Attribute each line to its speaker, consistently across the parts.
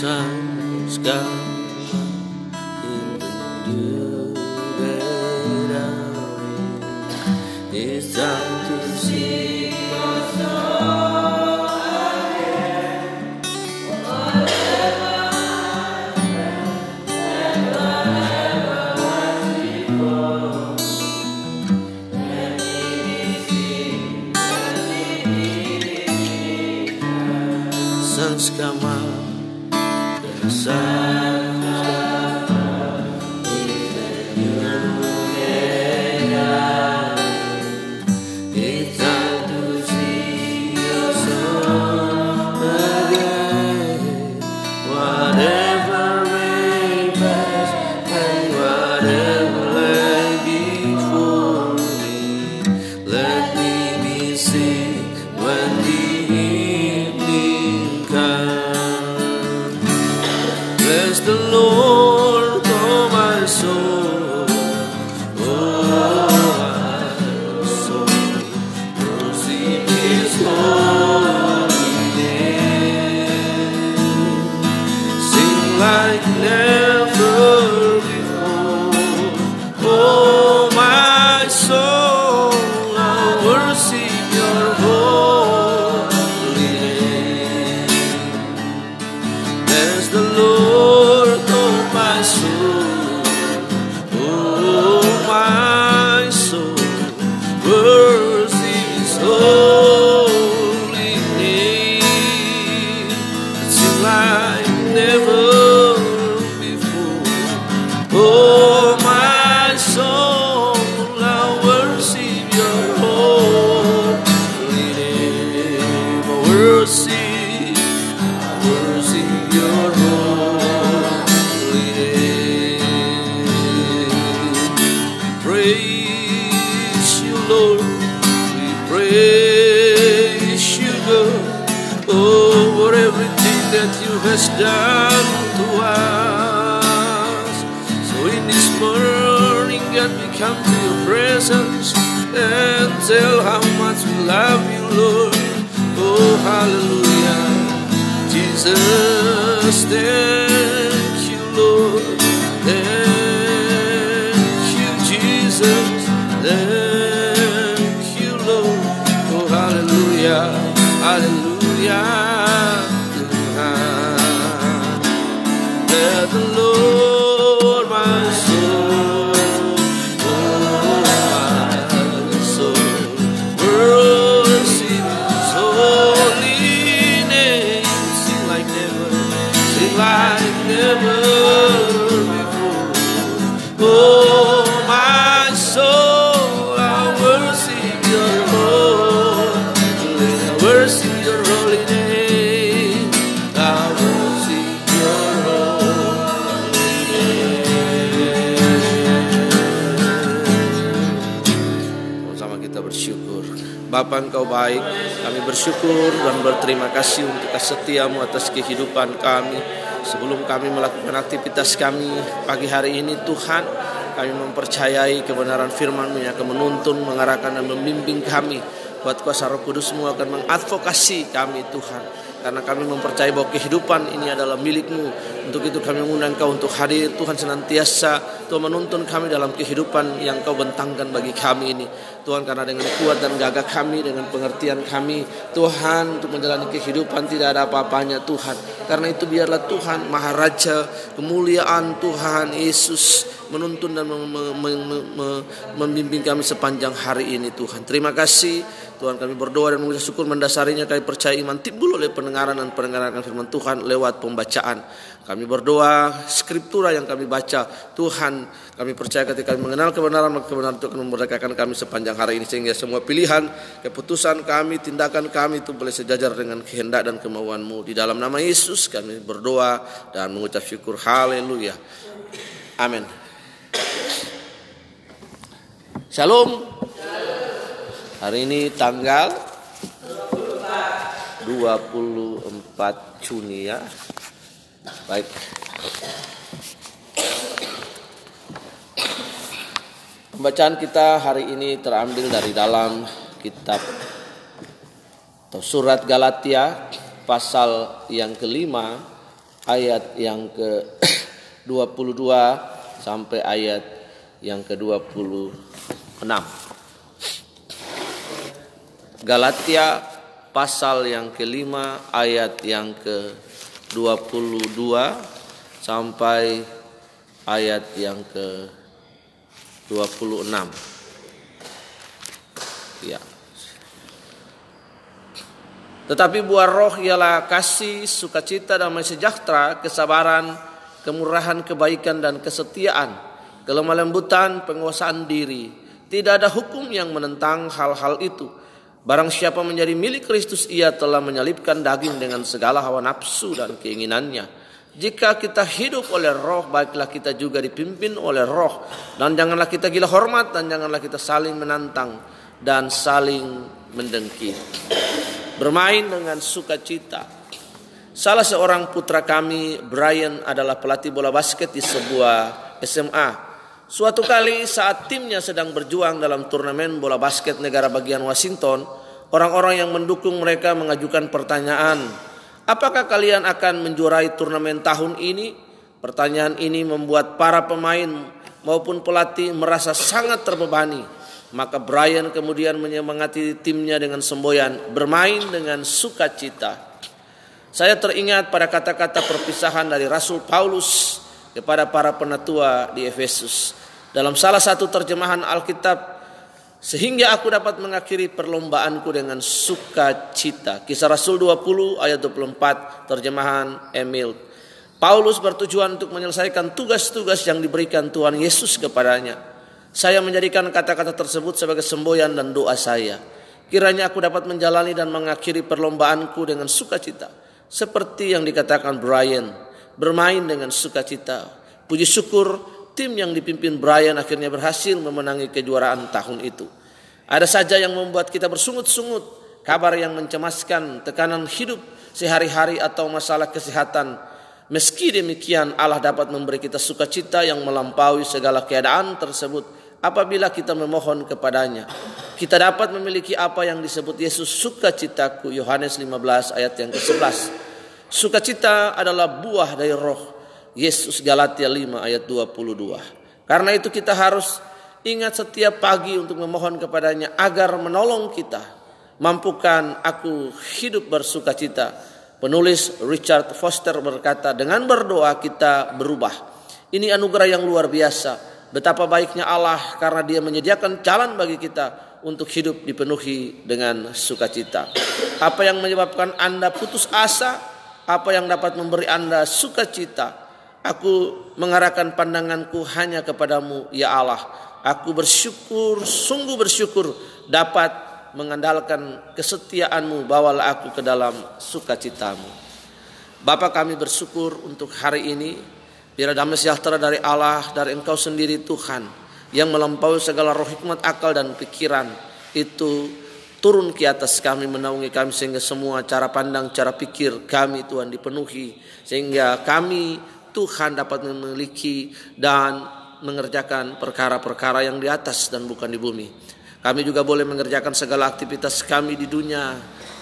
Speaker 1: sun's gone in the I'm. It's time to see has done to us. So in this morning, God, we come to your presence and tell how much we love you, Lord. Oh, hallelujah. Jesus, thank Bapa engkau baik, kami bersyukur dan berterima kasih untuk kesetiamu atas kehidupan kami. Sebelum kami melakukan aktivitas kami pagi hari ini Tuhan, kami mempercayai kebenaran firman-Mu yang akan menuntun, mengarahkan dan membimbing kami. Buat kuasa roh kudus-Mu akan mengadvokasi kami Tuhan. Karena kami mempercayai bahwa kehidupan ini adalah milik-Mu. Untuk itu kami mengundang Kau untuk hadir Tuhan senantiasa Tuhan menuntun kami dalam kehidupan yang Kau bentangkan bagi kami ini. Tuhan karena dengan kuat dan gagah kami, dengan pengertian kami, Tuhan untuk menjalani kehidupan tidak ada apa-apanya Tuhan. Karena itu biarlah Tuhan Maharaja, kemuliaan Tuhan Yesus menuntun dan mem- mem- mem- mem- membimbing kami sepanjang hari ini Tuhan. Terima kasih Tuhan kami berdoa dan mengucap syukur mendasarinya kami percaya iman timbul oleh pendengaran dan pendengaran firman Tuhan lewat pembacaan. Kami berdoa skriptura yang kami baca Tuhan kami percaya ketika mengenal kebenaran maka kebenaran itu akan memerdekakan kami sepanjang hari ini. Sehingga semua pilihan keputusan kami tindakan kami itu boleh sejajar dengan kehendak dan kemauanmu. Di dalam nama Yesus kami berdoa dan mengucap syukur. Haleluya. Amin. Shalom. Hari ini tanggal 24 Juni ya. Baik Pembacaan kita hari ini terambil dari dalam kitab atau surat Galatia pasal yang kelima ayat yang ke 22 sampai ayat yang ke-26. Galatia pasal yang kelima ayat yang ke-22 sampai ayat yang ke-26. Ya. Tetapi buah roh ialah kasih, sukacita, damai sejahtera, kesabaran, kemurahan, kebaikan dan kesetiaan, kelemah lembutan, penguasaan diri. Tidak ada hukum yang menentang hal-hal itu. Barang siapa menjadi milik Kristus ia telah menyalipkan daging dengan segala hawa nafsu dan keinginannya. Jika kita hidup oleh roh, baiklah kita juga dipimpin oleh roh. Dan janganlah kita gila hormat dan janganlah kita saling menantang dan saling mendengki bermain dengan sukacita. Salah seorang putra kami, Brian, adalah pelatih bola basket di sebuah SMA. Suatu kali saat timnya sedang berjuang dalam turnamen bola basket negara bagian Washington, orang-orang yang mendukung mereka mengajukan pertanyaan, apakah kalian akan menjuarai turnamen tahun ini? Pertanyaan ini membuat para pemain maupun pelatih merasa sangat terbebani. Maka Brian kemudian menyemangati timnya dengan semboyan bermain dengan sukacita. Saya teringat pada kata-kata perpisahan dari Rasul Paulus kepada para penatua di Efesus. Dalam salah satu terjemahan Alkitab, sehingga aku dapat mengakhiri perlombaanku dengan sukacita. Kisah Rasul 20 ayat 24 terjemahan Emil. Paulus bertujuan untuk menyelesaikan tugas-tugas yang diberikan Tuhan Yesus kepadanya. Saya menjadikan kata-kata tersebut sebagai semboyan dan doa saya. Kiranya aku dapat menjalani dan mengakhiri perlombaanku dengan sukacita. Seperti yang dikatakan Brian, bermain dengan sukacita. Puji syukur tim yang dipimpin Brian akhirnya berhasil memenangi kejuaraan tahun itu. Ada saja yang membuat kita bersungut-sungut, kabar yang mencemaskan, tekanan hidup sehari-hari atau masalah kesehatan. Meski demikian Allah dapat memberi kita sukacita yang melampaui segala keadaan tersebut apabila kita memohon kepadanya. Kita dapat memiliki apa yang disebut Yesus sukacitaku Yohanes 15 ayat yang ke-11. Sukacita adalah buah dari roh. Yesus Galatia 5 ayat 22. Karena itu kita harus ingat setiap pagi untuk memohon kepadanya agar menolong kita. Mampukan aku hidup bersukacita. Penulis Richard Foster berkata, dengan berdoa kita berubah. Ini anugerah yang luar biasa Betapa baiknya Allah karena dia menyediakan jalan bagi kita untuk hidup dipenuhi dengan sukacita. Apa yang menyebabkan Anda putus asa? Apa yang dapat memberi Anda sukacita? Aku mengarahkan pandanganku hanya kepadamu, ya Allah. Aku bersyukur, sungguh bersyukur dapat mengandalkan kesetiaanmu. Bawalah aku ke dalam sukacitamu. Bapak kami bersyukur untuk hari ini Biar damai sejahtera dari Allah, dari Engkau sendiri Tuhan, yang melampaui segala roh hikmat, akal dan pikiran itu turun ke atas kami, menaungi kami sehingga semua cara pandang, cara pikir kami Tuhan dipenuhi sehingga kami Tuhan dapat memiliki dan mengerjakan perkara-perkara yang di atas dan bukan di bumi. Kami juga boleh mengerjakan segala aktivitas kami di dunia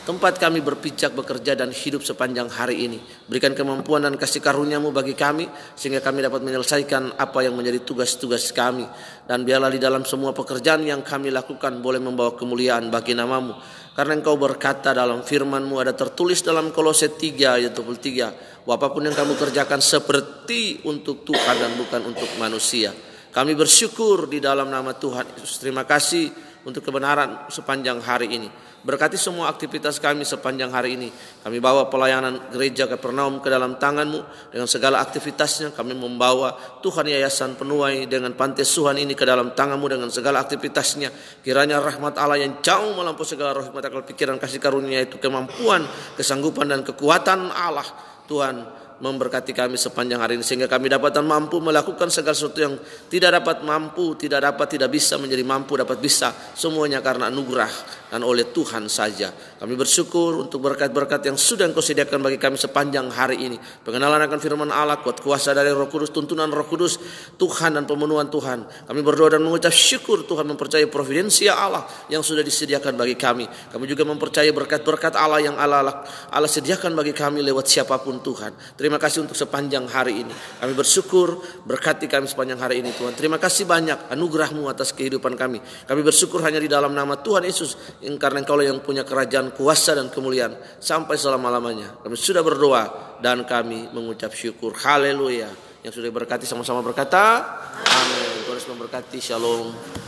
Speaker 1: tempat kami berpijak bekerja dan hidup sepanjang hari ini. Berikan kemampuan dan kasih karuniamu bagi kami sehingga kami dapat menyelesaikan apa yang menjadi tugas-tugas kami. Dan biarlah di dalam semua pekerjaan yang kami lakukan boleh membawa kemuliaan bagi namamu. Karena engkau berkata dalam firmanmu ada tertulis dalam kolose 3 ayat 23. Apa pun yang kamu kerjakan seperti untuk Tuhan dan bukan untuk manusia. Kami bersyukur di dalam nama Tuhan Yesus. Terima kasih untuk kebenaran sepanjang hari ini. Berkati semua aktivitas kami sepanjang hari ini. Kami bawa pelayanan gereja Kapernaum ke dalam tanganmu. Dengan segala aktivitasnya kami membawa Tuhan Yayasan Penuai dengan pantai Suhan ini ke dalam tanganmu dengan segala aktivitasnya. Kiranya rahmat Allah yang jauh melampaui segala roh hikmat akal pikiran kasih karunia itu kemampuan, kesanggupan dan kekuatan Allah. Tuhan memberkati kami sepanjang hari ini sehingga kami dapat dan mampu melakukan segala sesuatu yang tidak dapat mampu, tidak dapat, tidak bisa menjadi mampu, dapat bisa semuanya karena anugerah dan oleh Tuhan saja. Kami bersyukur untuk berkat-berkat yang sudah Engkau sediakan bagi kami sepanjang hari ini. Pengenalan akan firman Allah, kuat kuasa dari Roh Kudus, tuntunan Roh Kudus, Tuhan dan pemenuhan Tuhan. Kami berdoa dan mengucap syukur Tuhan mempercayai providensia Allah yang sudah disediakan bagi kami. Kami juga mempercayai berkat-berkat Allah yang Allah Allah sediakan bagi kami lewat siapa pun Tuhan. Terima kasih untuk sepanjang hari ini. Kami bersyukur berkati kami sepanjang hari ini Tuhan. Terima kasih banyak anugerahmu atas kehidupan kami. Kami bersyukur hanya di dalam nama Tuhan Yesus karena Engkau yang punya kerajaan kuasa dan kemuliaan sampai selama-lamanya. Kami sudah berdoa dan kami mengucap syukur. Haleluya. Yang sudah berkati sama-sama berkata, amin. Tuhan memberkati. Shalom.